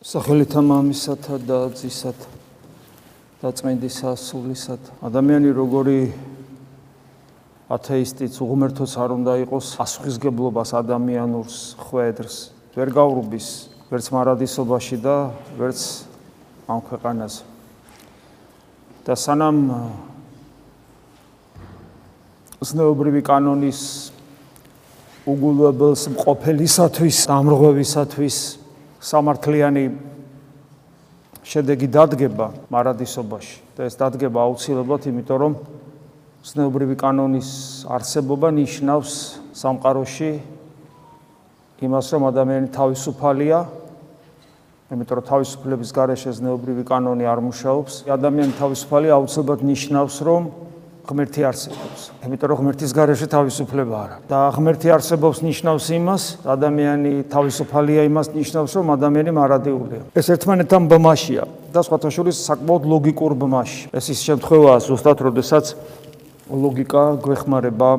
სახელითა მამისათა და ძისათა და წმინდისა სულისათა ადამიანი როგორი ათეისტიც უღმერთოს არ უნდა იყოს ასხისგებლობას ადამიანურს ხვედრს ვერ გაურბის ვერც მარადისობაში და ვერც ამ ქვეყანაზე. და სანამ ზნეობრივი კანონის უგულებელს მყოფელისათვის ამრღვევისათვის სამართლიანი შედეგი დადგება მარადისობაში და ეს დადგება აუცილებლად, იმიტომ რომ ცნობრივი კანონის არსებობა ნიშნავს სამყაროში იმას, რომ ადამიანი თავისუფალია, იმიტომ რომ თავისუფლების გარეშე ცნობრივი კანონი არ მუშაობს. ადამიანი თავისუფალი აუცილებლად ნიშნავს, რომ ღმერთი არსებობს. იმიტომ რომ ღმერთის გარეშე თავისუფლება არა. და ღმერთი არსებობს ნიშნავს იმას, ადამიანი თავისუფალია იმას ნიშნავს, რომ ადამიანი მარადეულია. ეს ერთმანეთთან ბმაშია და სხვათა შორის საკმაოდ ლოგიკურ ბმაში. ეს ის შემთხვევაა ზუსტად, როდესაც ლოგიკა გვეხმარება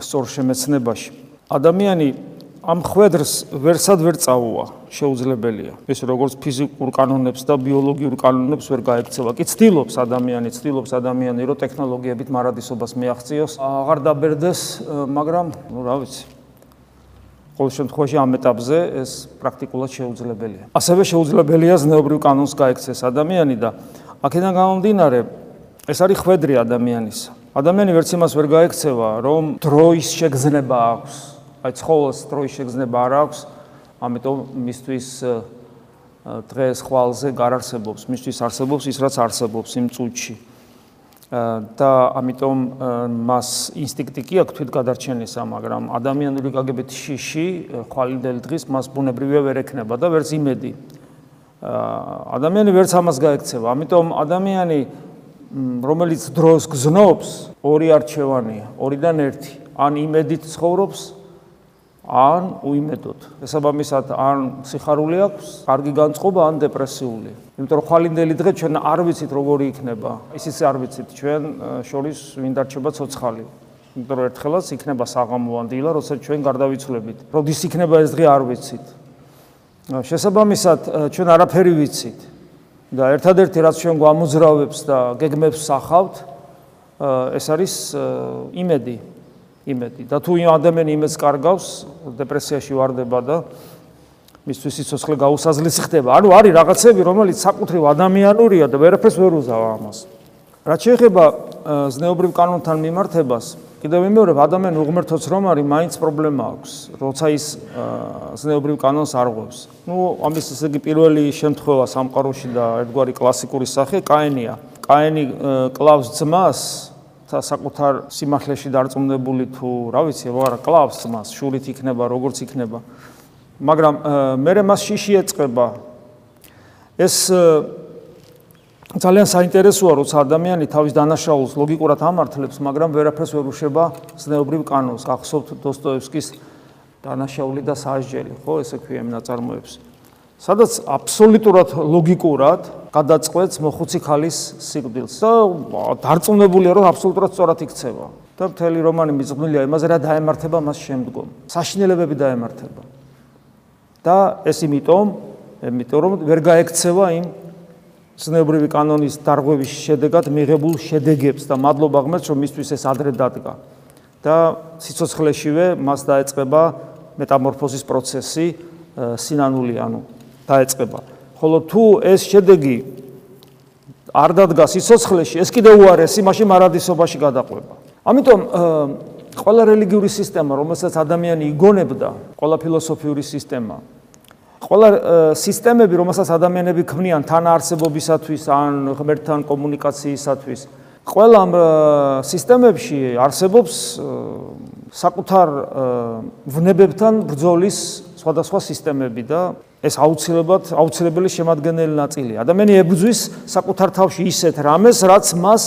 სწორ შემეცნებაში. ადამიანი ამ ხვედრს ვერსად ვერ წაუვა, შეუძლებელია. ეს როგორც ფიზიკურ კანონებს და ბიოლოგიურ კანონებს ვერ გაექცევა. კი ცდილობს ადამიანი, ცდილობს ადამიანი, რომ ტექნოლოგიებით მარადისობას მიაღწიოს, აღარ დაბერდეს, მაგრამ, ну, რა ვიცი. ყოველ შემთხვევაში ამ ეტაპზე ეს პრაქტიკულად შეუძლებელია. ასევე შეუძლებელია ზნეობრივ კანონს გაექცეს ადამიანი და აქედან გამომდინარე, ეს არის ხვედრი ადამიანის. ადამიანი ვერც იმას ვერ გაექცევა, რომ დროის შეგზნება აქვს. აი ცხოველს დროის შეგზნება არ აქვს, ამიტომ მისთვის დღეს ხვალზე gar არსებობს, მისთვის არსებობს ის რაც არსებობს იმ წუთში. და ამიტომ მას ინსტინქტი კი აქვს თვით გადარჩენისა, მაგრამ ადამიანური გაგებით შიში ხვალინდელი დღის მას ბუნებრივია ვერ ექნება და ვერც იმედი. ადამიანი ვერც ამას გაექცევა, ამიტომ ადამიანი რომელიც დროს გზნობს, ორი არჩევანია, ორიდან ერთი. ან იმედით ცხოვრობს, ან უიმედოდ. შესაბამისად, ან სიხარული აქვს, კარგი განწყობა, ან დეპრესიული. იმიტომ რომ ხვალინდელი დღე ჩვენ არ ვიცით როგორი იქნება. ისიც არ ვიცით ჩვენ შორის ვინ დარჩება ცოცხალი. იმიტომ რომ ერთხელაც იქნება საღამო ან დილა, როცა ჩვენ გარდავიცვლებით. როდის იქნება ეს დღე არ ვიცით. შესაბამისად, ჩვენ არაფერი ვიცით. და ერთადერთი რაც ჩვენ გვამოძრავებს და გეგმებს სახავთ, ეს არის იმედი. იმედი. და თუ ადამიანი იმედს კარგავს, დეპრესიაში ვარდება და მისთვის სიცოცხლე გაუსაზლისი ხდება. ანუ არის რაღაცები, რომელიც საკუთრივ ადამიანურია და ვერაფერს ვერ უზავა ამას. რაც შეეხება ზნეობრივ კანონთან მიმართებას, კიდევ ვიმეორებ, ადამიანს უღმერთოც რომ არის, მაინც პრობლემა აქვს, როცა ის ზნეობრივ კანონს არ ღვევს. ნუ ამის ესე იგი პირველი შემთხვევა სამყაროში და ერთგვარი კლასიკური სახე კაენია. კაენი კლავს ძმას და საკუთარ სიმართლეში დარწმუნებული თუ რა ვიცი, რა კლავს მას, შურით იქნება, როგორც იქნება. მაგრამ მე მას შიში ეწება. ეს ძალიან საინტერესოა, როცა ადამიანი თავის დანაშაულს ლოგიკურად ამართლებს, მაგრამ ვერაფერს ვერ უშვება ზნეობრივ კანონს. ახსოვთ დოსტოევსკის დანაშაული და სასჯელი, ხო, ესე ქვია იმ ნაწარმოებს. სადაც აბსოლუტურად ლოგიკურად გადაწყვეტს მოხუცი ქალის სიკვდილს. და დარწმუნებულია რომ აბსოლუტურად სწორად იქცევა. და მთელი რომანი მიძღვნილია იმაზე რა დაემართება მას შემდგომ. საშინელებები დაემართება. და ეს იმიტომ იმიტომ რომ ვერ გაექცევა იმ ცნებრივი კანონის დარღვევის შედეგად მიღებულ შედეგებს და მადლობა ღმერთს რომ მისთვის ეს ადრე დადგა. და სიცოცხლეშივე მას დაეწყება მეტამორფოზის პროცესი სინანული ანუ დაეწყება. ხოლო თუ ეს შედეგი არ დადგა სიცოცხლეში, ეს კიდევ უარესი, მაშინ მარადისობაში გადაყვება. ამიტომ ყველა რელიგიური სისტემა, რომელსაც ადამიანი იგონებდა, ყველა ფილოსოფიური სისტემა, ყველა სისტემები, რომელსაც ადამიანები ქმნიან თანაარსებობისათვის ან ღმერთთან კომუნიკაციისათვის, ყველა სისტემებში არსებობს საკუთარ ვნებებთან ბრძოლის სხვადასხვა სისტემები და ეს აუცილებლად აუცილებელი შემადგენელი ნაწილია. ადამიანი ებრძვის საკუთარ თავში ისეთ რამეს, რაც მას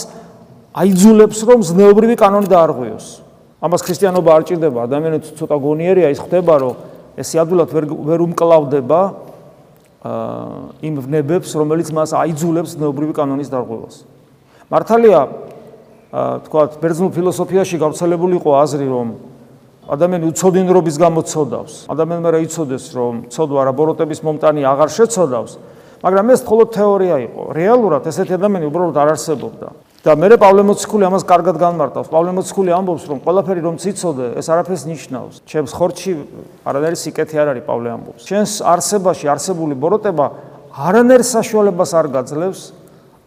აიძულებს, რომ ზნეობრივი კანონი დაარღვიოს. ამას ქრისტიანობა არ ჭირდება, ადამიანი ცოტა გონიერია, ის ხდება, რომ ეს იადულად ვერ ვერ უმკლავდება აა იმ ვნებებს, რომელიც მას აიძულებს ზნეობრივი კანონის დაარღვევას. მართალია აა თქვა, ბერძნულ ფილოსოფიაში გავრცელებული იყო აზრი, რომ ადამიანი უცოდინრობის გამო ცოდავს. ადამიანმა რა იცოდეს, რომ ცოდვა რა ბოროტების მომტანი აღარ შეცოდავს, მაგრამ ეს მხოლოდ თეორია იყო. რეალურად ესეთი ადამიანი უბრალოდ არ არსებობდა. და მე პავლე მოციქული ამას კარგად განმარტავს. პავლე მოციქული ამბობს, რომ ყველაფერი რომ ციცოდე, ეს არაფერს ნიშნავს. ჩემს ხორჩი არანაირი სიკეთე არ არის პავლე ამბობს. ჩემს არსებაში არსებული ბოროტება არანაირ საშუალებას არ გაძლევს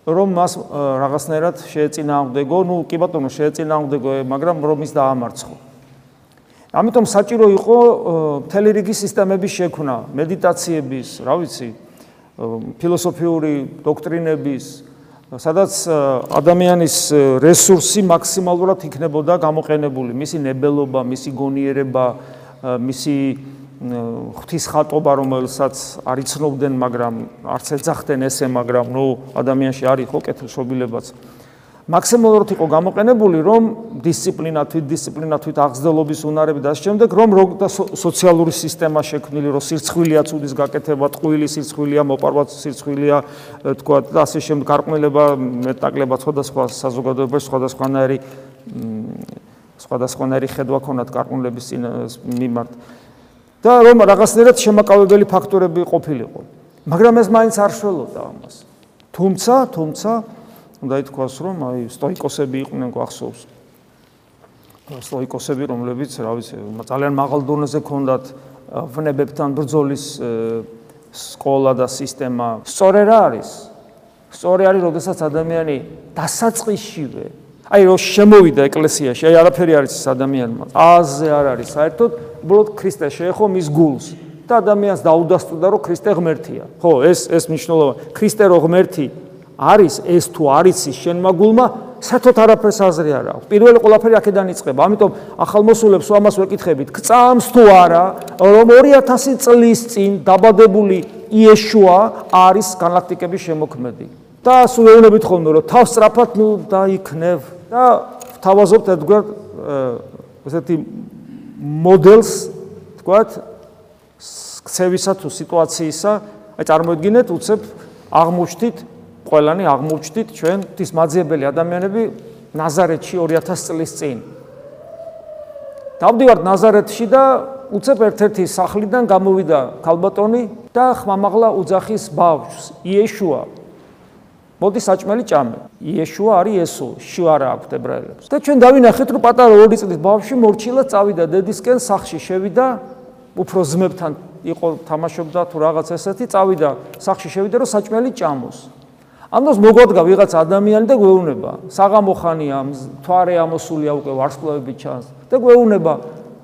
რომ მას რაღაცნაირად შეეწინააღმდეგო, ну, კი ბატონო, შეეწინააღმდეგო, მაგრამ რომ ის დაამარცხო. ამიტომ საჭირო იყო მთელი რიგი სისტემების შექმნა, მედიტაციების, რა ვიცი, ფილოსოფიური დოქტრინების, სადაც ადამიანის რესურსი მაქსიმალურად იქნებოდა გამოყენებული, მისი ნებელობა, მისი გონიერება, მისი ღვთის ხატობა, რომელსაც არიცნობდნენ, მაგრამ არც ეძახდნენ ესე, მაგრამ ნუ ადამიანში არის ხო კეთილშობილებაც. მაქსიმალურად იყო გამოყენებული, რომ დისციპლინა, თვითდისციპლინა, თვითაღზრდელობის უნარები და შემდეგ, რომ და სოციალური სისტემა შექმნილი, რომ სირცხვილია ცუდის გაკეთება, ტყუილი სირცხვილია, მოპარვა სირცხვილია, თქვა და ასე შემდეგ, გარყვნილება, მეტაკლება სხვადასხვა საზოგადოებაში, სხვადასხვანაირი სხვადასხვანაირი ხედვა ქონათ გარყვნილების მიმართ. და რომ რაღაცნაირად შემაკავებელი ფაქტორები ყოფილიყო. მაგრამ ეს მაინც არ შველოდა ამას. თუმცა, თუმცა უნდა ითქვას, რომ აი სტოიკოსები იყვნენ გვახსოვს. სტოიკოსები, რომლებიც, რა ვიცი, ძალიან მაღალ დონეზე ქონდათ ვნებებთან ბრძოლის სკოლა და სისტემა. სწორე რა არის? სწორე არის, როდესაც ადამიანი დასაწყისშივე აი რო შემოვიდა ეკლესიაში, აი არაფერი არის ეს ადამიანმა. აზე არ არის საერთოდ, უბრალოდ ქრისტე შეეხო მის გულს და ადამიანს დაუდასტურდა, რომ ქრისტე ღმერთია. ხო, ეს ეს მნიშვნელობა. ქრისტე რო ღმერთი არის ეს თუ არის ის შენ მაგულმა საერთოდ არაფერს აზრი არ აქვს. პირველი ყველაფერი აქედან იწყება. ამიტომ ახალმოსულებს ამას ვეკითხებით, გწამს თუ არა, რომ 2000 წლის წინ დაბადებული იეშუა არის galaktikების შემოქმედი. და სულ ეუბნებით ხოლმე, რომ თავს სწრაფად ნუ დაიქნევ და თავაზობთ ერთგვარ ესეთი მოდელს, თქვათ, ქცევისა თუ სიტუაციისა, აი წარმოიდგინეთ, უცებ აღმოჩნდით ყველანი აღმოჩნდით ჩვენ ის მაძიებელი ადამიანები ნაზარეთში 2000 წლის წინ. დავდივართ ნაზარეთში და უცებ ერთ-ერთი სახლიდან გამოვიდა ქალბატონი და ხმამაღლა უძახის ბავშვს, იეშუა. მოდი საჭმელი ჭამე. იეშუა არის ესო, შუარა აქვს ებრაელებს. და ჩვენ დავინახეთ, რომ პატარა 2 წლის ბავშვი მორჩილად წავიდა დედისკენ სახლში, შევიდა უფრო ძმებთან იყო თამაშობდა თუ რაღაც ესეთი, წავიდა სახლში შევიდა, რომ საჭმელი ჭამოს. ამას მოგვადგა ვიღაც ადამიანი და გვეუბნება. საღამო ხანია თვარე ამოსულია უკვე ვარსკვლავები ჩანს და გვეუბნება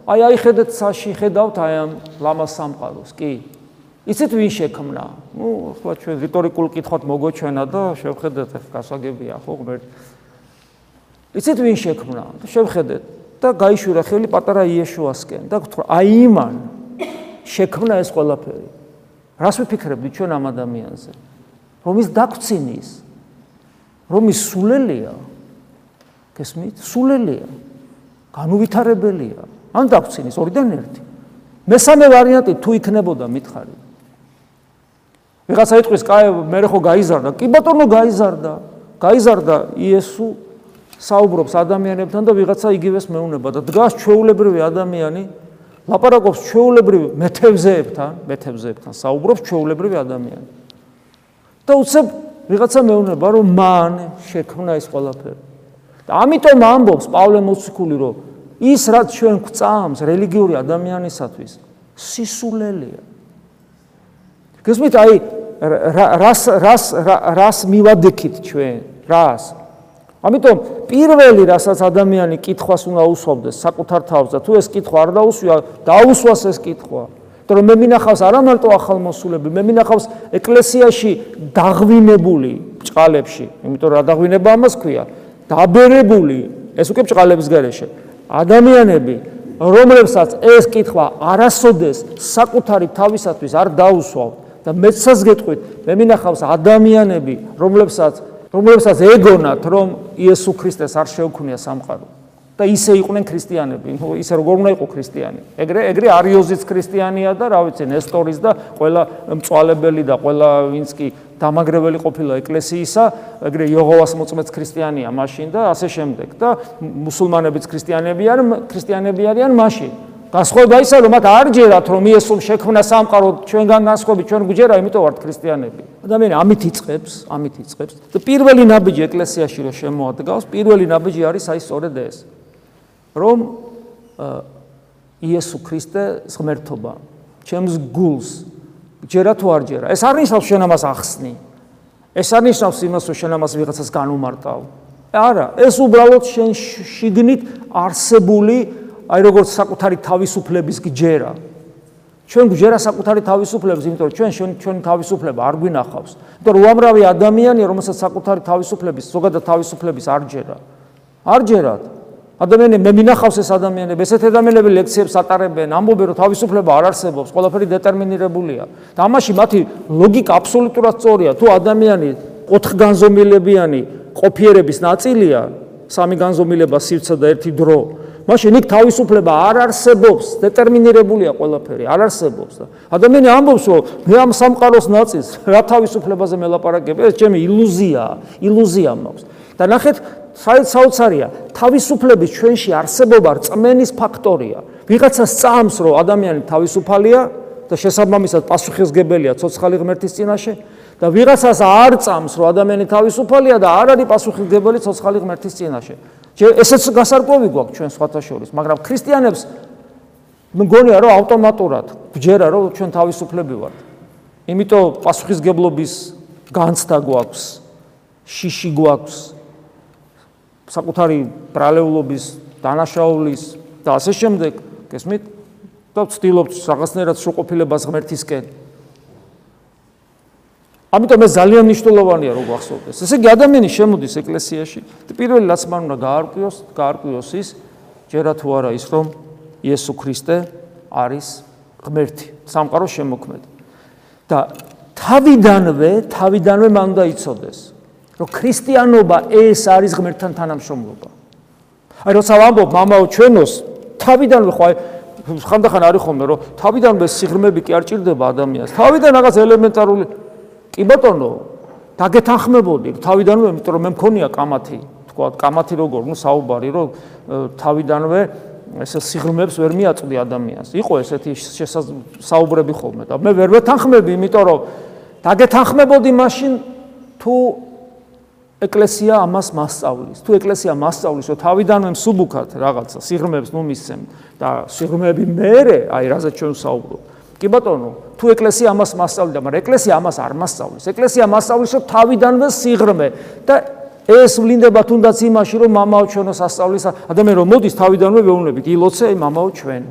აი აი ხედეთ საში ხედავთ აი ამ ლამას სამყაროს. კი. იცით ვინ შექმნა? ნუ ხო ჩვენ რიტორიკულ კითხვად მოგოჩვენა და შევხედეთ ეს გასაგებია ხო ღმერთ იცით ვინ შექმნა? შევხედეთ. და გაიშვირა ხელი პატარა იეშუასკენ და გთხრა აი იმან შექმნა ეს ყველაფერი. რას ვიფიქრებთ ჩვენ ამ ადამიანზე რომ ის დაგცინის რომ ის სულელია გესმით? სულელია განუვითარებელია ან დაგცინის ორიდან ერთი. მესამე ვარიანტი თუ იქნებოდა მითხარი. ვიღაცა იტყვის კაი მე ხო გაიზარდა? კი ბატონო გაიზარდა. გაიზარდა იესო საუბრობს ადამიანებთან და ვიღაცა იგივეს მეუნება და დგას ჩვეულებრივი ადამიანი ლაპარაკობს ჩვეულებრივი მეთევზეებთან მეთევზეებთან საუბრობს ჩვეულებრივი ადამიანი და უცებ ვიღაცა მეუბნება რომ მან შექმნა ეს ყველაფერი. და ამიტომ ამბობს პავლე მოციქული რომ ის რაც ჩვენ გვწამს რელიგიური ადამიანისათვის სისულელია. გესმით აი რას რას რას მივადექით ჩვენ? რას? ამიტომ პირველი რასაც ადამიანი კითხვას უნდა უსვამდეს საკუთარ თავს და თუ ეს კითხვა არ დაუსვია, დაუსვას ეს კითხვა. რომ მე მინახავს არა მარტო ახალმოსულები, მე მინახავს ეკლესიაში დაღვინებული ჭყალებში, იმიტომ რა დაღვინება ამას ქვია? დაბერებული, ეს უკვე ჭყალების გარეშე. ადამიანები, რომლებსაც ეს კითხვა არასოდეს საკუთარი თავისათვის არ დაუსვავ და მეცას გეტყვით, მე მინახავს ადამიანები, რომლებსაც რომლებსაც ეგონათ, რომ იესო ქრისტეს არ შეუქმნია სამყარო. და ისე იყვნენ ქრისტიანები, ნუ ისე როგორ უნდა იყოს ქრისტიანი. ეგრე ეგრე არიოზიც ქრისტიანია და რა ვიცი, ნესტორის და ყველა მწვალებელი და ყველა ვინც კი დამაგრებელი ყოფილა ეკლესიისა, ეგრე იოღოვას მოწმეც ქრისტიანია მაშინ და ასე შემდეგ. და მუსულმანებიც ქრისტიანები არიან, ქრისტიანები არიან მაშინ. განსხვავება ისა რომ მათ არ ჯერათ რომ იესომ შექმნა სამყარო ჩვენგან განსხვავებით ჩვენ გვჯერა იმიტომ ვართ ქრისტიანები. ადამიანი ამით იწყებს ამით იწყებს. და პირველი ნაბიჯი ეკლესიაში რომ შემოადგავს პირველი ნაბიჯი არის აი სწორედ ეს რომ იესო ქრისტე ღმერთობა ჩემს გულს ჯერა თუ არ ჯერა ეს არ ნიშნავს შენ ამას ახსნი ეს არ ნიშნავს იმას რომ შენ ამას ვიღაცას განუმარტავ არა ეს უბრალოდ შენ შიგნით არსებული აი როგორც საკუთარი თავისუფლების გჯერა. ჩვენ გჯერა საკუთარი თავისუფლების, იმიტომ რომ ჩვენ ჩვენ ჩვენი თავისუფლება არ გვინახავს. იმიტომ რომ უამრავი ადამიანი, რომელსაც საკუთარი თავისუფლების, ზოგადად თავისუფლების არ ჯერა. არ ჯერათ. ადამიანები მე მინახავს ეს ადამიანები, ესეთ ადამიანები ლექციებს ატარებენ, ამბობენ რომ თავისუფლება არ არსებობს, ყველაფერი დეტერმინირებულია. და ამაში მათი ლოგიკა აბსოლუტურად სწორია. თუ ადამიანი ოთხგანზომილებიანი ყოფიერების ნაწილია, სამი განზომილება სივრცე და ერთი დრო, მაშინ იქ თავისუფლება არ არსებობს, დეტერმინირებულია ყველაფერი, არ არსებობს და ადამიანი ამბობს, რომ მე ამ სამყაროს ნაწილს რა თავისუფლებაზე მელაპარაკებ, ეს ჩემი ილუზიაა, ილუზია მაქვს. და ნახეთ, საოცარია, თავისუფლების ჩვენში არსებობა რწმენის ფაქტორია. ვიღაცა სწამს, რომ ადამიანი თავისუფალია და შესაბამისად პასუხისგებელია ცოცხალი ღმერთის წინაშე და ვიღაცას არ წამს, რომ ადამიანი თავისუფალია და არ არის პასუხისგებელი ცოცხალი ღმერთის წინაშე. ესეც გასარკვევი გვაქვს ჩვენ სხვათა შორის, მაგრამ ქრისტიანებს მგონია რომ ავტომატურად გჯერა რომ ჩვენ თავისუფლები ვართ. იმიტომ პასუხისგებლობის განცდა გვაქვს, შიში გვაქვს, საკუთარი ბრალეულობის დანაშაულის და ასე შემდეგ, გესმით? და ვცდილობთ რაღაცნაირად სრულყოფილებას ღმერთისკენ. ამიტომ ეს ძალიან მნიშვნელოვანია რომ გახსოვდეს. ესე იგი ადამიანი შემოდის ეკლესიაში პირველი რაც მან უნდა გაარკვიოს, გაარკვიოს ის ჯერა თუ არა ის რომ იესო ქრისტე არის ღმერთი, სამყაროს შემოქმედი. და თავიდანვე, თავიდანვე მან უნდა იცოდეს, რომ ქრისტიანობა ეს არის ღმერთთან თანამშრომლობა. აი როცა ვამბობ მამაო ჩვენოს, თავიდანვე ხო ხანდახან არის ხოლმე რომ თავიდანვე სიღრმეები კი არ ჭირდება ადამიანს. თავიდან რაღაც ელემენტარული კი ბატონო დაგეთანხმებოდი თავიდანვე იმიტომ რომ მე მქონია კამათი თქვა კამათი როგორ ნუ საუბარი რომ თავიდანვე ესე სიღრმეებს ვერ მიაწვდი ადამიანს იყო ესეთი საუბრები ხოლმე და მე ვერ ვეთანხმები იმიტომ რომ დაგეთანხმებოდი მაშინ თუ ეკლესია ამას მასწავლის თუ ეკლესია მასწავლის რომ თავიდანვე მსუბუქად რაღაცა სიღრმეებს ნუ მისცემ და სიღრმეები მეერე აი რაზე ჩვენ საუბრობ კი ბატონო, თუ ეკლესია ამას მასწავლიდა, მაგრამ ეკლესია ამას არ მასწავლის. ეკლესია მასწავლის, რომ თავიდანვე სიღრმე და ეს ვლინდება თუნდაც იმაში, რომ მამაო ჩვენოს ასწავლის, ადამიანი რომ მოდის თავიდანვე ვეუბნებით, ილოცე მამაო ჩვენ.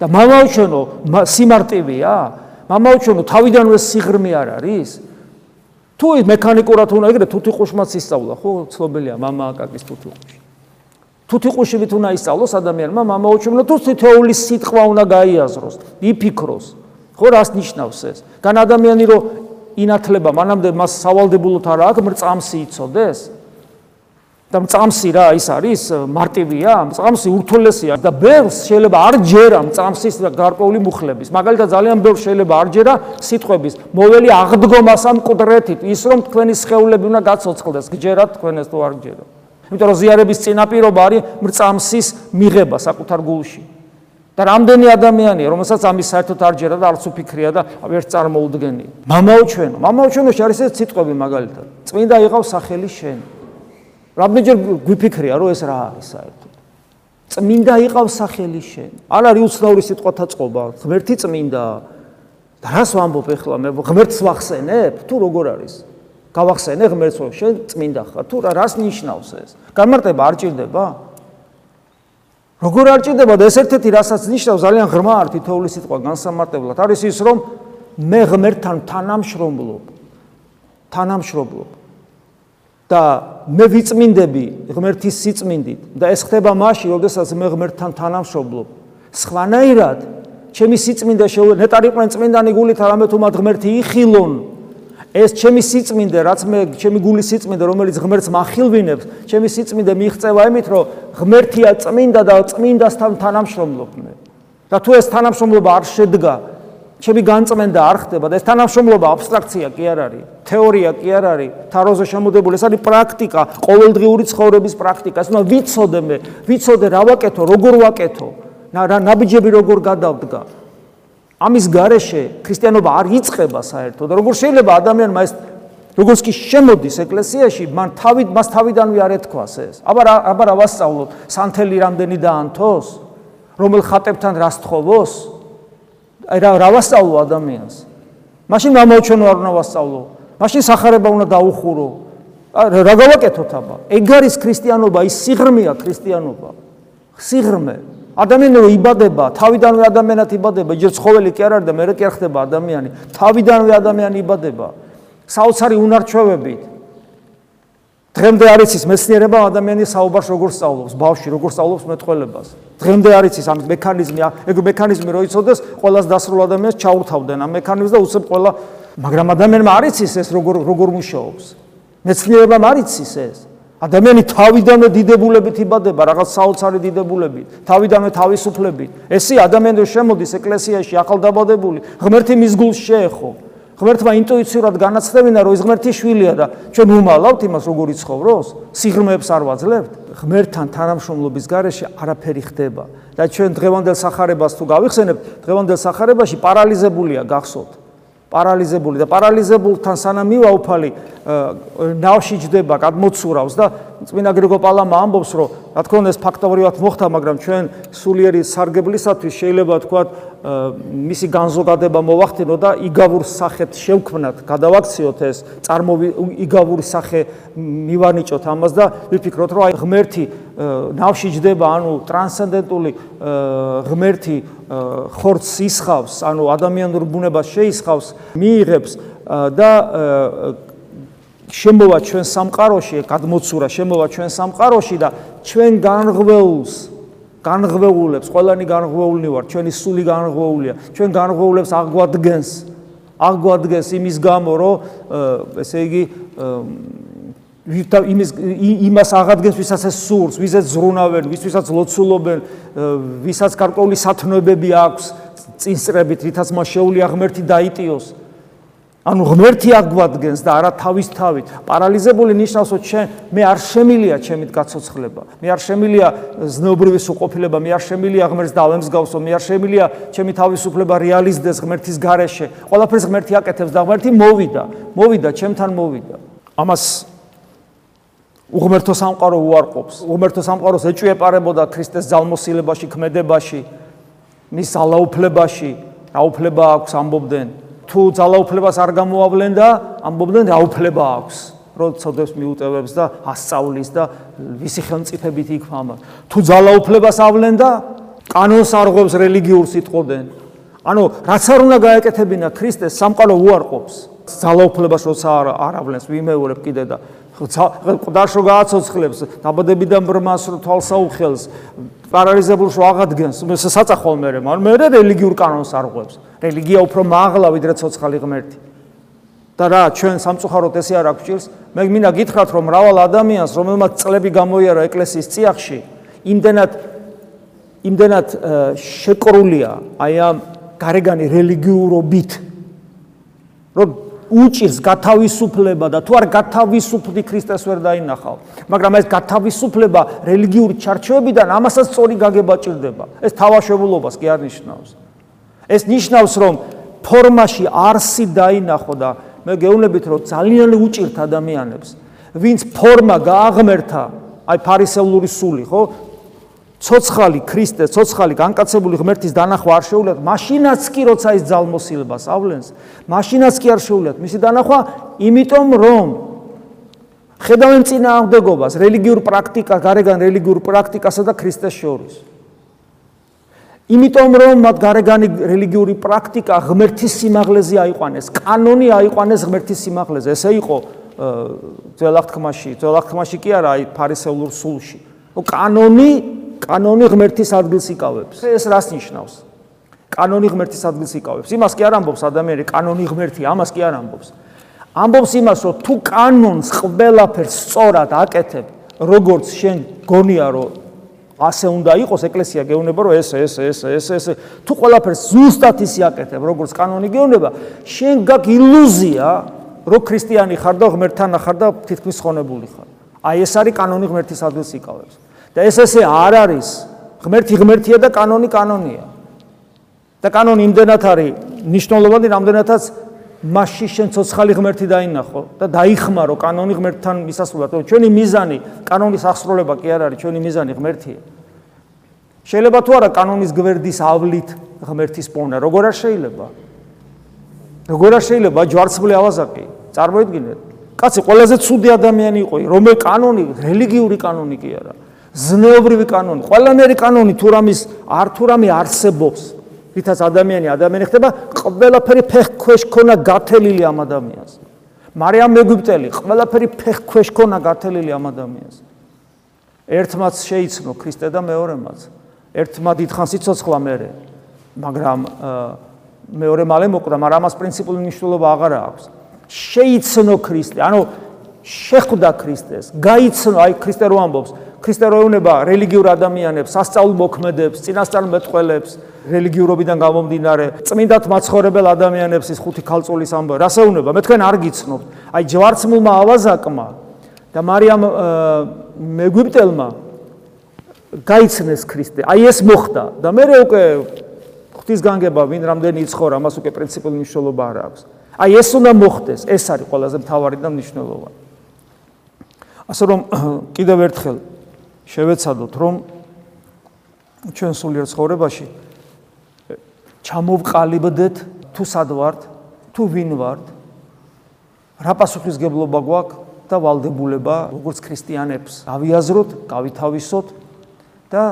და მამაო ჩვენო სიმარტივია? მამაო ჩვენო თავიდანვე სიღრმე არ არის? თუ მექანიკურად უნდა ეგრე თუთიყუშმაც ისწავლა, ხო, ცნობილია მამა აკაკის თუთიყუში. თუთიყუშივით უნდა ისწავლოს ადამიანმა მამაოჩემლო თუ თითოეული სიტყვა უნდა გაიაზროს იფიქროს. ხო რას ნიშნავს ეს? გან ადამიანი რო ინათლება მანამდე მას სავალდებულოთ არა აქვს მრწამსი იწოდეს და მწამსი რა ის არის მარტივია მწამსი ურთულესია და ბევრს შეიძლება არ ჯერა მწამსის გარკვეული მუხლების მაგალითად ძალიან ბევრს შეიძლება არ ჯერა სიტყვების მოველი აღდგომას ამ კუდრეთით ის რომ თქვენი სხეულები უნდა გაცოცხლდეს გჯერათ თქვენ ეს თუ არ გჯერათ იმიტომ რომ ზიარების წინაპირობა არის მრწამსის მიღება საკუთარ გულში. და რამდენი ადამიანია, რომელსაც ამის საერთოდ არ ჯერა და არც უფიქრია და ვერ წარმოუდგენი. მამაო ჩვენო, მამაო ჩვენოში არის ეს სიტყვები მაგალითად. წმინდა იყავს სახელი შენ. რამდენჯერ გვიფიქრია რომ ეს რა არის საერთოდ? წმინდა იყავს სახელი შენ. არ არის უცნაური სიტყვათა წყობა, ღმერთი წმინდა. და რას ვამბობ ახლა მე ღმერთს ვახსენებ? თუ როგორ არის? გავახსენე ღმერთს რომ შენ წმინდა ხარ თუ რა რას ნიშნავს ეს გამარტება არ ჭირდება როგორ არ ჭირდება და ეს ერთ-ერთი რასაც ნიშნავს ძალიან ღრმა არ თითოეული სიტყვა განსამარტებლად არის ის რომ მე ღმერთთან თანამშრომლობ თანამშრომლობ და მე ვიწმინდები ღმერთის სიწმინდით და ეს ხდება მაშინ როდესაც მე ღმერთთან თანამშრომლობ სხვანაირად ჩემი სიწმინდა შეუ ნეტარიყვენ წმინდანი გულით არამედ თუ მათ ღმერთი იხილონ ეს ჩემი სიწმინდე, რაც მე ჩემი გულის სიწმინდე, რომელიც ღმერთს מחილვინებს, ჩემი სიწმინდე მიიღწევა იმით, რომ ღმერთია წმინდა და წმინდასთან თანამშრომლობ მე. და თუ ეს თანამშრომლობა არ შედგა, ჩემი განწმენდა არ ხდება და ეს თანამშრომლობა აბსტრაქცია კი არ არის, თეორია კი არ არის, თაროზე შემოდებული, ეს არის პრაქტიკა, ყოველდღიური ცხოვრების პრაქტიკა. ეს უნდა ვიცოდე მე, ვიცოდე რა ვაკეთო, როგორ ვაკეთო. რა ნაბიჯები როგორ გადავდგა. ამის garaშე ქრისტიანობა არ იწება საერთოდ. როგორ შეიძლება ადამიანმა ეს როგორც კი შემოდის ეკლესიაში, მან თავით მას თავიდანვე არ ეთქვას ეს. აბა აბა რა ვასწავლოთ? სანთელი რამდენი დაანთოს? რომელ ხატებთან რას თხოვოს? რა რა ვასწავლო ადამიანს? მაშინ გამოვჩენო არ უნდა ვასწავლო. მაშინ сахарება უნდა დაუხურო. რა გავაკეთოთ აბა? ეგ არის ქრისტიანობა, ის სიღრმეა ქრისტიანობა. სიღრმე. ადამიანური იბადება, თავიდანვე ადამიანად იბადება, ჯერ ცხოველი კი არ არის და მერე კი არ ხდება ადამიანი. თავიდანვე ადამიანი იბადება. საოცარი უნარჩვევებით, დღემდე არის ის მეცნიერება ადამიანის საუბარს როგორ სწავლობს, ბავშვი როგორ სწავლობს მეტყველებას. დღემდე არის ის ამის მექანიზმი, ეგ მექანიზმი რო იცოდეს, ყოველას დასრულ ადამიანს ჩაურთავდნენ ამ მექანიზმს და უცებ ყველა, მაგრამ ადამიანმა არის ის ეს როგორ როგორ მუშაობს. მეცნიერებამ არის ის ეს. ადამიანი თავიდანვე დიდებულებით იბადება, რაღაც საოცარი დიდებულებით, თავიდანვე თავისუფლებით. ესე ადამიანი შემოდის ეკლესიაში ახალდაბადებული, ღმერთი მის გულს შეეხო. ღმერთმა ინტუიციურად განაცდებინა, რომ ის ღმერთის შვილია და ჩვენ უმალავთ იმას, როგორ იცხოვროს, სიღრმეებს არ ვაძლევთ. ღმერთთან თანამშრომლობის გარეშე არაფერი ხდება და ჩვენ დღევანდელ სახარებას თუ გავიხსენებთ, დღევანდელ სახარებაში პარალიზებულია გახსოვთ. პარალიზებული და პარალიზებულთან სანამ მივაუფალი ნავში ჯდება, გადმოცურავს და წმინდა გრიგო პალამა ამბობს, რომ რა თქმა უნდა ეს ფაქტობრივად მოხდა, მაგრამ ჩვენ სულიერი სარგებლისათვის შეიძლება თქვა მისი განზოგადება მოვახდინო და იგავურ სახეთ შევქმნათ, გადავაქციოთ ეს წარმოვი იგავური სახე მივანიჭოთ ამას და ვიფიქროთ, რომ აი ღმერთი ნავში ჯდება, ანუ ტრანსცენდენტული ღმერთი ხორცს ისხავს, ანუ ადამიანურ ბუნებას შეისხავს, მიიღებს და შემოვა ჩვენ სამყაროში, გადმოცურა შემოვა ჩვენ სამყაროში და ჩვენ განღვეულს განღვეულებს, ყველანი განღვეულნი ვარ, ჩვენი სული განღვეულია. ჩვენ განღვეულებს აღვადგენს, აღვადგენს იმის გამო, რომ ესე იგი იმის იმას აღადგენს, ვისაც ეს სურს, ვისაც ზრუნავენ, ვისაც ლოცულობენ, ვისაც გარკვეული სათნოებები აქვს წინსწრებით, რითაც მას შეუძლია ღმერთი დაიტიოს. ანუ ღმერთი აგვადგენს და არა თავის თავით. პარალიზებული ნიშნავს, რომ ჩვენ მე არ შემილია ჩემით გაცოცხლება. მე არ შემილია ზნეობრივი სუყოფილება, მე არ შემილია ღმერთს დავემსგავსო, მე არ შემილია ჩემი თავისუფლება რეალიზდეს ღმერთის გარეშე. ყველაფერს ღმერთი აკეთებს და ღმერთი მოვიდა, მოვიდა ჩემთან მოვიდა. ამას უღმერთო სამყარო უარყოფს. უღმერთო სამყაროს ეჭვიეპარებოდა ქრისტეს ძალმოსილებაში, ქმედებაში, მის ალაუფლებაში, რაუფლება აქვს ამბობდნენ. თუ ძალაუფლებას არ გამოავლენ და ამბობდნენ რაუფლება აქვს რომ ცოდებს მიუტევებს და ასწავლის და ვისი ხელმწიფებით იქვამა თუ ძალაუფლებას ავლენ და კანონს არღვევს რელიგიურ სიტყოდენ ანუ რაც არ უნდა გაეკეთებინა ქრისტეს სამყარო უარყოფს. ძალაუფლებას როცა არ ავლენს ვიმეორებ კიდე და ყდაშო გააცოცხლებს დაბადებიდან ბრმას თვალსაუხელს პარალიზებულს აღადგენს საწახვალ მერე მაგრამ მე რელიგიურ კანონს არღვევს რელიგია უფრო მაღლა ვიდრე ცოცხალი ღმერთი და რა ჩვენ სამწუხაროდ ესე არ აქვს მე მინდა გითხრათ რომ მრავალ ადამიანს რომელმაც წლები გამოიარა ეკლესიის წიაღში იმდენად იმდენად შეკრულია აი ამ გარეგანი რელიგიურობით რომ უჭირს გათავისუფლება და თუ არ გათავისუფლდი ქრისტეს ვერ დაინახავ. მაგრამ ეს გათავისუფლება რელიგიური ჩარჩოებიდან ამასაც სწორი გაგება ჭირდება. ეს თავაშებულობას კი არ ნიშნავს. ეს ნიშნავს რომ ფორმაში არსი დაინახო და მე გეუბნებით რომ ძალიან უჭირთ ადამიანებს ვინც ფორმა გააღმერთა აი ფარისეულური სული ხო ცოცხალი ქრისტე, ცოცხალი განკაცებული ღმერთის დანახვა არ შეუულიათ, მაშინაც კი როცა ის ძალმოსილებას ავლენს, მაშინაც კი არ შეუულიათ მისი დანახვა, იმიტომ რომ ხედავენ წინააღმდეგობას რელიგიურ პრაქტიკა, გარეგან რელიგიურ პრაქტიკასა და ქრისტეს შორის. იმიტომ რომ მათ გარეგანი რელიგიური პრაქტიკა ღმერთის სიმაღლეზე აიყვანეს, კანონი აიყვანეს ღმერთის სიმაღლეზე. ესე იყო ძველ აღთქმაში კი არა, აი ფარისეულურ სულში. კანონი კანონი ღმერთის ადგილს იკავებს. ეს რას ნიშნავს? კანონი ღმერთის ადგილს იკავებს. იმას კი არ ამბობს ადამიანი, კანონი ღმერთი, ამას კი არ ამბობს. ამბობს იმას, რომ თუ კანონს ყველაფერს სწორად აკეთებ, როგორც შენ გონია, რომ ასე უნდა იყოს ეკლესია გეუბნება, რომ ეს ეს ეს ეს ეს თუ ყველაფერს ზუსტად ისე აკეთებ, როგორც კანონი გეუბნება, შენ გაკ ილუზია, რომ ქრისტიანი ხარ და ღმერთთან ახარ და თითქმის ხონებული ხარ. აი ეს არის კანონი ღმერთის ადგილს იკავებს. და ეს ესე არ არის ღმერთი ღმერთია და კანონი კანონია. და კანონი იმდენად არის ნიშნულოვანი, რამდენადაც მასში შენ ცოცხალი ღმერთი დაინახო და დაიხმარო კანონი ღმერთთან მისასვლელად. ჩვენი მიზანი კანონის აღსრულება კი არ არის, ჩვენი მიზანი ღმერთია. შეიძლება თუ არა კანონის გვერდის ავლით ღმერთის პოვნა, როგორ არ შეიძლება? როგორ არ შეიძლება ჯვარცმული ავაზაკი? წარმოიდგინეთ. კაცი ყველაზე ცუდი ადამიანი იყო, რომელ კანონი, რელიგიური კანონი კი არა. ზნეობრივი კანონი, ყველანაირი კანონი თუ რამის არ თუ რამე არსებობს, რითაც ადამიანი ადამიანი ხდება, ყველაფერი ფეხ ქვეშ ქონა გათელილი ამ ადამიანს. მარიამ მეგვიპტელი, ყველაფერი ფეხ ქვეშ ქონა გათელილი ამ ადამიანს. ერთმაც შეიცნო ქრისტე და მეორემაც. ერთმა დიდხანს იცოცხლა მერე, მაგრამ მეორე მალე მოკვდა, მაგრამ ამას პრინციპული მნიშვნელობა აღარ აქვს. შეიცნო ქრისტე, ანუ შეხვდა ქრისტეს, გაიცნო, აი ქრისტე რო ამბობს, ქრისტე რო ეუნება რელიგიურ ადამიანებს, სასწაულ მოქმედებს, წინასწარ მეტყველებს, რელიგიურობიდან გამომდინარე, წმინდათ მაცხოვრებელ ადამიანებს ის ხუთი ქალწულის ამბო, რას ეუნება? მე თქვენ არ გიცნობთ. აი ჯვარცმულმა ავაზაკმა და მარიამ მეგვიპტელმა გაიცნეს ქრისტე. აი ეს მოხდა და მე უკვე ღვთის განგება ვინ რამდენი იცხოვრა, მას უკვე პრინციპული მნიშვნელობა არ აქვს. აი ეს უნდა მოხდეს, ეს არის ყველაზე მთავარი და მნიშვნელოვანი. ასე რომ კიდევ ერთხელ შევეცადოთ რომ ჩვენ სულიერ ცხოვრებაში ჩამოვყალიბდეთ თუ სად ვართ, თუ ვინ ვართ, რა პასუხისგებლობა გვაქვს და ვალდებულება როგორც ქრისტიანებს გავიაზროთ, გავითავისოთ და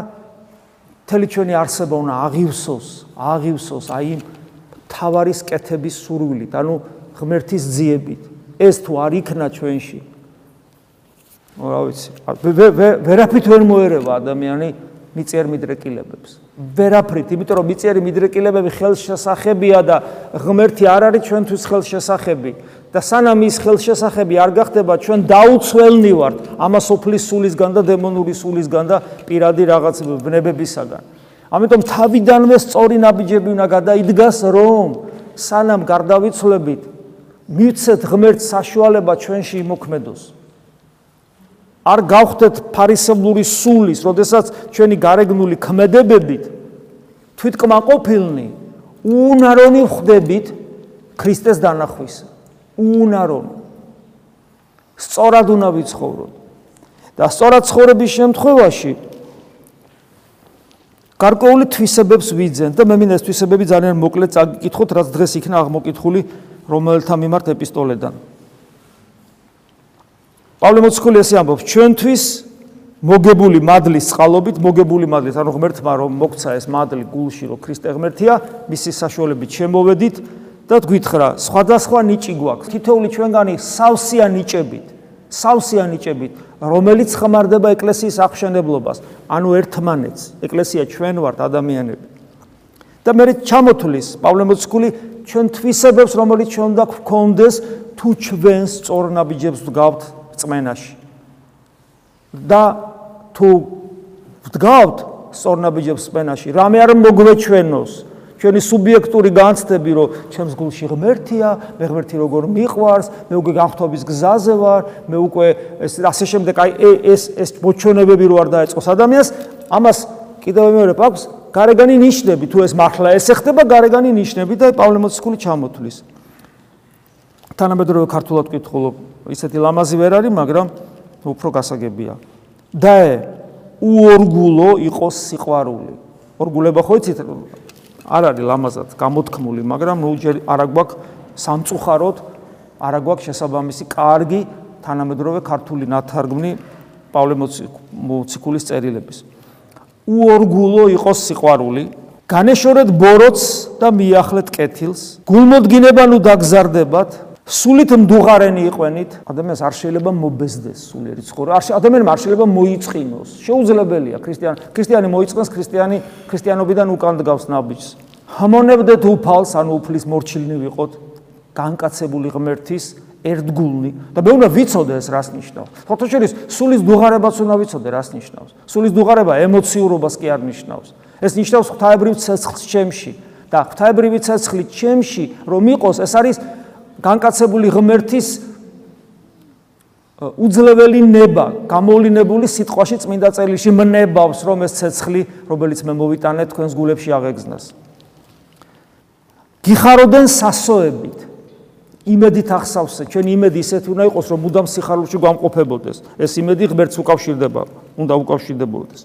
თელი ჩვენი არსება უნდა აღივსოს, აღივსოს აი თავარის კეთების სურვილით, ანუ ღმერთის ძიებით. ეს თუ არ იქნა ჩვენში, რა ვიცი, ვერაფრით ვერ მოერევა ადამიანი მიწიერ მიდრეკილებებს. ვერაფრით, იმიტომ რომ მიწიერი მიდრეკილებები ხელშესახებია და ღმერთი არ არის ჩვენთვის ხელშესახები და სანამ ის ხელშესახები არ გახდება, ჩვენ დაუცველნი ვართ ამას ოფლის სულისგან და დემონური სულისგან და პირადი რაღაც ბნებებისაგან. ამიტომ თავიდანვე სწორი ნაბიჯები უნდა გადაიდგას, რომ სანამ გარდავიცვლებით, მიცეთ ღმერთს საშუალება ჩვენში იმოქმედოს. არ გავხდეთ ფარისებლური სულის, როდესაც ჩვენი გარეგნული ქმედებებით თვითკმაყოფილნი უნარონი ხდებით ქრისტეს დანახვის. უნარონი. სწორად უნდა ვიცხოვროთ. და სწორად ცხოვრების შემთხვევაში გარკვეული თვისებებს ვიძენთ და მე მინდა ეს თვისებები ძალიან მოკლედ წაგიკითხოთ, რაც დღეს იქნა აღმოკითხული რომელთა მიმართ ეპისტოლედან. პავლე მოციქული ესე ამბობს ჩვენთვის მოგებული მადლის წყალობით მოგებული მადლის ანუ ღმერთმა რომ მოგცა ეს მადლი გულში რომ ქრისტე ღმერთია მისი საშუალებით შემოვედით და გითხრა სხვადასხვა ნიჭი გვაქვს. თითოეული ჩვენგანი სავსეა ნიჭებით სავსეა ნიჭებით რომელიც ხმარდება ეკლესიის აღშენებლობას. ანუ ერთმანეთს ეკლესია ჩვენ ვართ ადამიანები. და მე ჩამოთulis პავლე მოციქული ჩვენ თვისებებს რომელიც ჩვენ უნდა გქონდეს თუ ჩვენ სწორნაბიჯებს ვდგავთ წმენაში. და თუ ვდგავთ სწორნაბიჯებს წმენაში, რამე არ მოგვეჩვენოს ჩვენი სუბიექტური განცდები, რომ ჩემს გულში ღმერთია, მე ღმერთი როგორ მიყვარს, მე უკვე განხთობის გზაზე ვარ, მე უკვე ეს ასე შემდეგ, აი ეს ეს მოჩვენებები რო არ დაეწყოს ადამიანს, ამას კიდევ მეორე პაქვს გარეგანი ნიშნები, თუ ეს მართლა ესე ხდება, გარეგანი ნიშნები და პავლე მოციქული ჩამოთulis. თანამედროვე ქართულად ვკითხულობ, ისეთი ლამაზი ვერ არის, მაგრამ უფრო გასაგებია. დაე უორგულო იყოს სიყვარული. ორგულება ხო იცით? არ არის ლამაზად გამოთქმული, მაგრამ ნუ ჯერ არა გვაქვს სამწუხაროდ, არა გვაქვს შესაბამისი კარგი თანამედროვე ქართული ნათარგმნი პავლე მოციქულის წერილების. უორგულო იყოს სიყვარული, განეშორეთ ბოროტს და მიახლეთ კეთილს, გულმოდგინებანუ დაგზარდებათ, სულით მდუღარენი იყვენით, ადამიანს არ შეიძლება მობეზდეს სულიერი ცხოვრება. არ ადამიანმა არ შეიძლება მოიწყინოს. შეუძლებელია ქრისტიან ქრისტიანი მოიწყოს ქრისტიანი ქრისტიანობიდან უკან დგავს ნაბიჯს. ჰამონებდეთ უფალს, ანუ უფლის მორჩილნი ვიყოთ, განკაცებული ღმერთის ერთგულნი და მე უნდა ვიცოდე ეს რას ნიშნავს. ფოტოშორის სულის დუღარებაც უნდა ვიცოდე რას ნიშნავს. სულის დუღარება ემოციურობას კი არ ნიშნავს. ეს ნიშნავს ღვთაებრივ ცეცხლს ჩემში და ღვთაებრივი ცეცხლი ჩემში რომ იყოს, ეს არის განკაცებული ღმერთის უძლეველი ნება, გამოვლინებული სიტყვაში წმინდა წერილში მნებავს, რომ ეს ცეცხლი, რომელიც მე მოვიტანე თქვენს გულებში აღეგზნას. გიხაროდენ სასოებით. იმედით ახსავსე, ჩვენი იმედი ისეთი უნდა იყოს, რომ მუდამ სიხარულში გამყოფებოდეს. ეს იმედი ღმერთს უკავშირდება, უნდა უკავშირდებოდეს.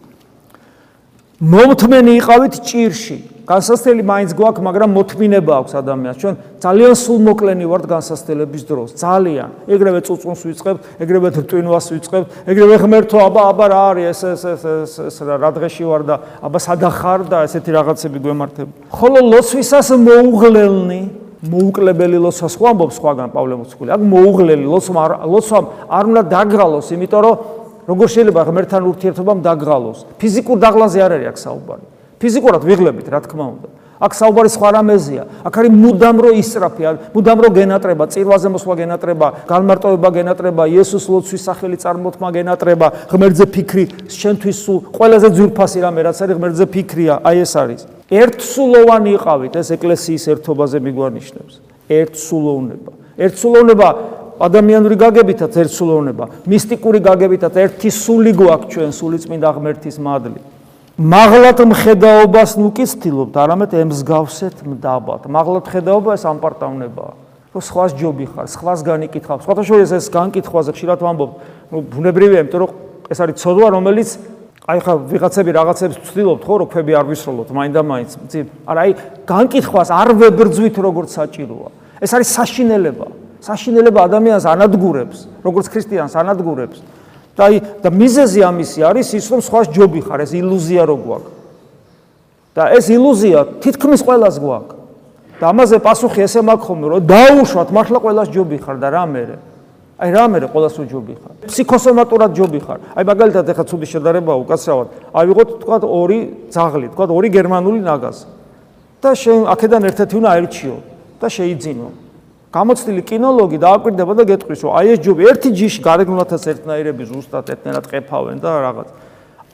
მომთმენი იყავით ჭირში. განსასწრელი მაინც გვაქვს, მაგრამ მოთმინება აქვს ადამიანს. ჩვენ ძალიან სულმოკლენი ვართ განსასწრელების დროს. ძალიან. ეგრევე წუწუნს ვიწყებთ, ეგრევე რტვინვას ვიწყებთ, ეგრევე ღმერთო, აბა, აბა რა არის ეს ეს ეს ეს რა დღეში ვარ და აბა სადახარ და ესეთი რაღაცები გვემართება. ხოლო ლოცვისას მოუღლელნი მოუკლებელი ლოცვას ხო ამბობს სხვაგან პავლე მოციქული. აქ მოუღლელი ლოცვა ლოცვა არ უნდა დაგრალოს, იმიტომ რომ როგორ შეიძლება ღმერთთან ურთიერთობამ დაგრალოს? ფიზიკურ დაღლაზე არ არის აქ საუბარი. ფიზიკურად ვიღლებით, რა თქმა უნდა. აქ საუბარი სხვა რამეზეა. აქ არის მუდამ რო ისწრაფია, მუდამ რო გენატრება, წირვაზე მოსვლა გენატრება, განმარტოება გენატრება, იესოს ლოცვის სახელი წარმოთმა გენატრება, ღმერთზე ფიქრი, შენთვის სულ ყველაზე ძვირფასი რამე რაც არის ღმერთზე ფიქრია, აი ეს არის. ერთსულოვანი იყავით, ეს ეკლესიის ერთობაზე მიგვანიშნებს. ერთსულოვნება. ერთსულოვნება ადამიანური გაგებითაც ერთსულოვნება, მისტიკური გაგებითაც ერთი სული გვაქვს ჩვენ სული წმინდა ღმერთის მადლი. მაღლად მხედაობას ნუკი ცდილობთ, არამედ ემსგავსეთ მდაბად. მაღლად მხედაობა ეს ამპარტავნებაა. რო სხვას ჯობი ხარ, სხვას განიკითხავ. სხვათა შორის ეს განკითხვაზე ხშირად ვამბობ, ნუ ბუნებრივია, იმიტომ რომ ეს არის ცოდვა, რომელიც აი ხა ვიღაცები რაღაცებს ცდილობთ ხო, რომ ქვები არ ვისროლოთ, მაინდა მაინც. არა, აი განკითხვას არ ვებრძვით როგორც საჭიროა. ეს არის საშინელება. საშინელება ადამიანს ანადგურებს, როგორც ქრისტიანს ანადგურებს. და აი და მიზეზი ამისი არის ის, რომ სხვას ჯობი ხარ, ეს ილუზია რო გვაქვს. და ეს ილუზია თითქმის ყველას გვაქვს. და ამაზე პასუხი ესე მაქვს ხოლმე, რომ დაუშვათ მართლა ყველას ჯობი ხარ და რა მერე? აი რა მერე ყველას ჯობი ხარ? ფსიქოსომატურად ჯობი ხარ. აი მაგალითად ეხა ცუდი შედარებაა უკაცრავად. აი ვიღოთ თქვა ორი ძაღლი, თქვა ორი გერმანული ნაგაზი. და შენ აქედან ერთ-ერთი უნდა აერჩიო და შეიძინო. გამოცდილი კინოლოგი დააკვირდება და გეტყვის, რომ აი ეს ჯობი ერთი ჯიში გარეგნულათაც ერთნაირები ზუსტად ერთნაირად ყეფავენ და რაღაც.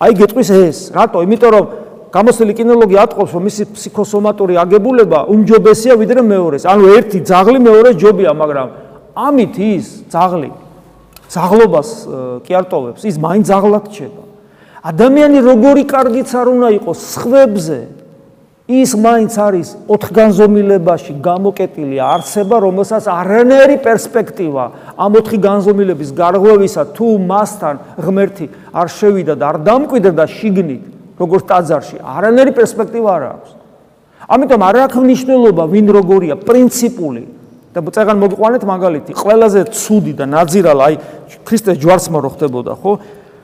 აი გეტყვის ეს, რატო? იმიტომ რომ გამოცდილი კინოლოგი ატყობს, რომ მისი ფსიქოსომატური აგებულება უმჯობესია ვიდრე მეორეს. ანუ ერთი ძაღლი მეორეს ჯობია, მაგრამ ამით ის ძაღლი ძაღლობას კი არ ტოვებს, ის მაინც ძაღლად რჩება. ადამიანი როგორი კარგიც არ უნდა იყოს სხვებზე, ის მაინც არის ოთხგანზომილებაში გამოკეტილი არსება, რომელსაც არანაირი პერსპექტივა ამ ოთხი განზომილების გარღვევისა თუ მასთან ღმერთი არ შევიდა და არ დამკვიდრდა შიგნით, როგორც ტაძარში, არანაირი პერსპექტივა არ აქვს. ამიტომ არ აქვს მნიშვნელობა ვინ როგორია, პრინციპული და წეგან მოგიყვანეთ მაგალითი, ყველაზე ცუდი და ნაძირალა აი ქრისტეს ჯვარცმა რო ხდებოდა, ხო?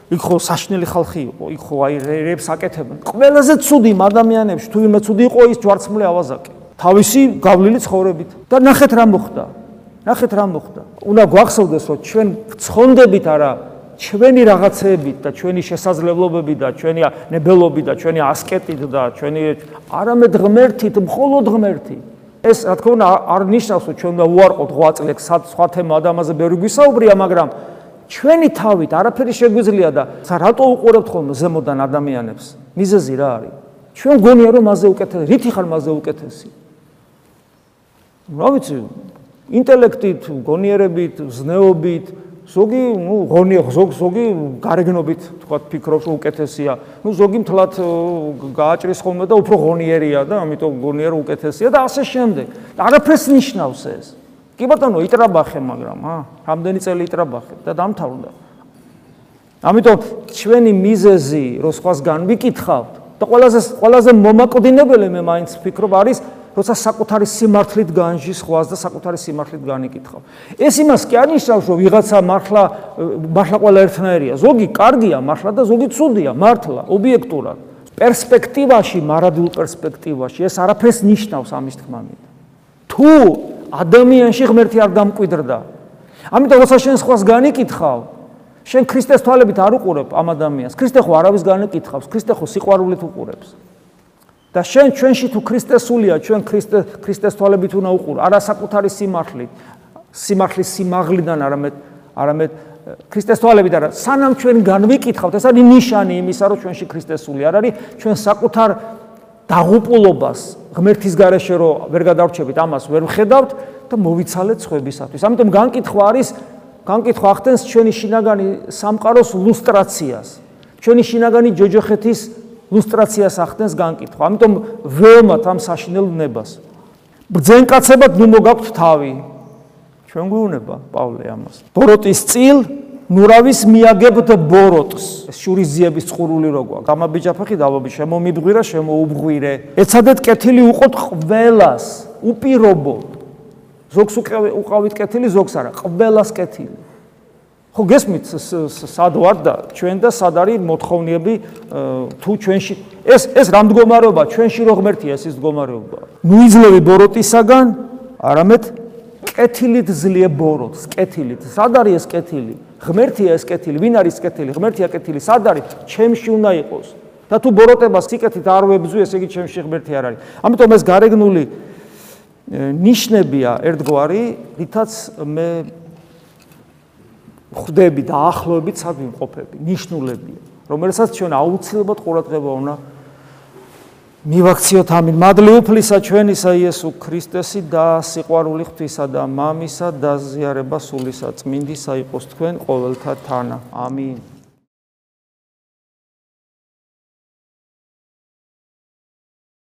იქ ხო საშნელი ხალხი იყო, იქ ხო აი რებს აკეთებენ. ყველაზე ცუდი ადამიანებში თუ ვინმე ცუდი იყო ის ჯვარცმული ავაზაკი. თავისი გავლილი ცხოვრებით და ნახეთ რა მოხდა. ნახეთ რა მოხდა. უნდა გვახსოვდეს რომ ჩვენ ცხონდებით არა ჩვენი რაღაცეებით და ჩვენი შესაძლებლობებით და ჩვენი ნებელობით და ჩვენი ასკეტით და ჩვენი არამედ ღმერთით, მხოლოდ ღმერთით. ეს რა თქმა უნდა არ ნიშნავს რომ ჩვენ უნდა უარყოთ ღვაწლებს სხვა თემა ადამიანზე ბევრი გვისაუბრია, მაგრამ ჩვენი თავით არაფერი შეგვიძლია და რატო უყურებთ ხოლმე ზემოდან ადამიანებს? მიზეზი რა არის? ჩვენ გონია რომ მასზე უკეთესი, რითი ხარ მასზე უკეთესი? რა ვიცი, ინტელექტით, გონიერებით, ზნეობით, ზოგი, ну, გონია, ზოგი, ზოგი გარეგნობით, თქვა ფიქრობს რომ უკეთესია. ну, ზოგი მთლად გააჭრის ხოლმე და უფრო გონიერია და ამიტომ გონია რომ უკეთესია და ასე შემდეგ. არაფერს ნიშნავს ეს. კი ბატონო, იტრაბახე, მაგრამ, ა, რამდენი წელი იტრაბახე და დამთავრდა. ამიტომ ჩვენი მიზეზი, რო სხვას განვიკითხავთ და ყველაზე ყველაზე მომაკვდინებელი მე მაინც ვფიქრობ არის, როცა საკუთარი სიმართლით განжи სხვას და საკუთარი სიმართლით განიკითხავ. ეს იმას კი არნიშნავს, რომ ვიღაცა მართლა მართლა ყველა ერთნაირია. ზოგი კარგია მართლა და ზოგი ცუდია მართლა, ობიექტურად. პერსპექტივაში, მარადილ პერსპექტივაში ეს არაფერს ნიშნავს ამის თქმა მინდა. თუ ადამიანში ღმერთი არ დამკვიდრდა. ამიტომ როცა შენ სხვას განიკითხავ, შენ ქრისტეს თვალებით არ უყურებ ამ ადამიანს. ქრისტე ხო არავის განიკითხავს, ქრისტე ხო სიყვარულით უყურებს. და შენ ჩვენში თუ ქრისტესულია, ჩვენ ქრისტე ქრისტეს თვალებით უნდა უყურო, არა საკუთარი სიმართლით, სიმართლის სიმაღლიდან, არამედ არამედ ქრისტეს თვალებით არა, სანამ ჩვენ განვიკითხავთ, ეს არის ნიშანი იმისა, რომ ჩვენში ქრისტესულია, არ არის ჩვენ საკუთარ დაღუპულობას ღმერთის გარეშე რო ვერ გადავრჩებით, ამას ვერ ვხედავთ და მოვიცალეთ ხვებისათვის. ამიტომ განკითხვა არის განკითხვა ახდენს ჩვენი შინაგანი სამყაროს ლუსტრაციას. ჩვენი შინაგანი ჯოჯოხეთის ლუსტრაციას ახდენს განკითხვა. ამიტომ ველმათ ამ საშინელ ნებას. ბრძენკაცებად ნუ მოგაქვთ თავი. ჩვენ გვეუბნება პავლე ამას. ბოროტის წილ ნურავის მიაგებთ ბოროტს. ეს შურიზიების წყურული როგვა. გამაბიჯაფეხი დავაბი შემომიბღვირა, შემოუბღვირე. ეცადეთ კეთილი უყოთ ყველას, უპირობოდ. ზოგს უყავით კეთილი, ზოგს არა, ყველას კეთილი. ხო გესმით სად ვარ და ჩვენ და სად არის მოთხოვნიები თუ ჩვენში ეს ეს რა მდგომარეობა ჩვენში რო ღმერთია ეს ის მდგომარეობა. ნუ იძლევი ბოროტისაგან, არამედ კეთილით ძლია ბოროტს, კეთილით. სად არის ეს კეთილი? ღმერთია ეს კეთილი, ვინ არის კეთილი? ღმერთია კეთილი, სად არის? ჩემში უნდა იყოს. და თუ ბოროტებას სიკეთით არ ვებზუ, ესე იგი ჩემში ღმერთი არ არის. ამიტომ ეს გარეგნული ნიშნებია ერთგვარი, რითაც მე ხვდები და ახლობებით სად ვიმყოფები, ნიშნულებია, რომელსაც ჩვენ აუცილებლად ყურადღება უნდა მივაქციოთ ამინ. მადლი უფლისა ჩვენისა იესო ქრისტესი და სიყვარული ღვთისა და მამისა და ზიარება სულისა წმინდისა იყოს თქვენ ყოველთა თანა. ამინ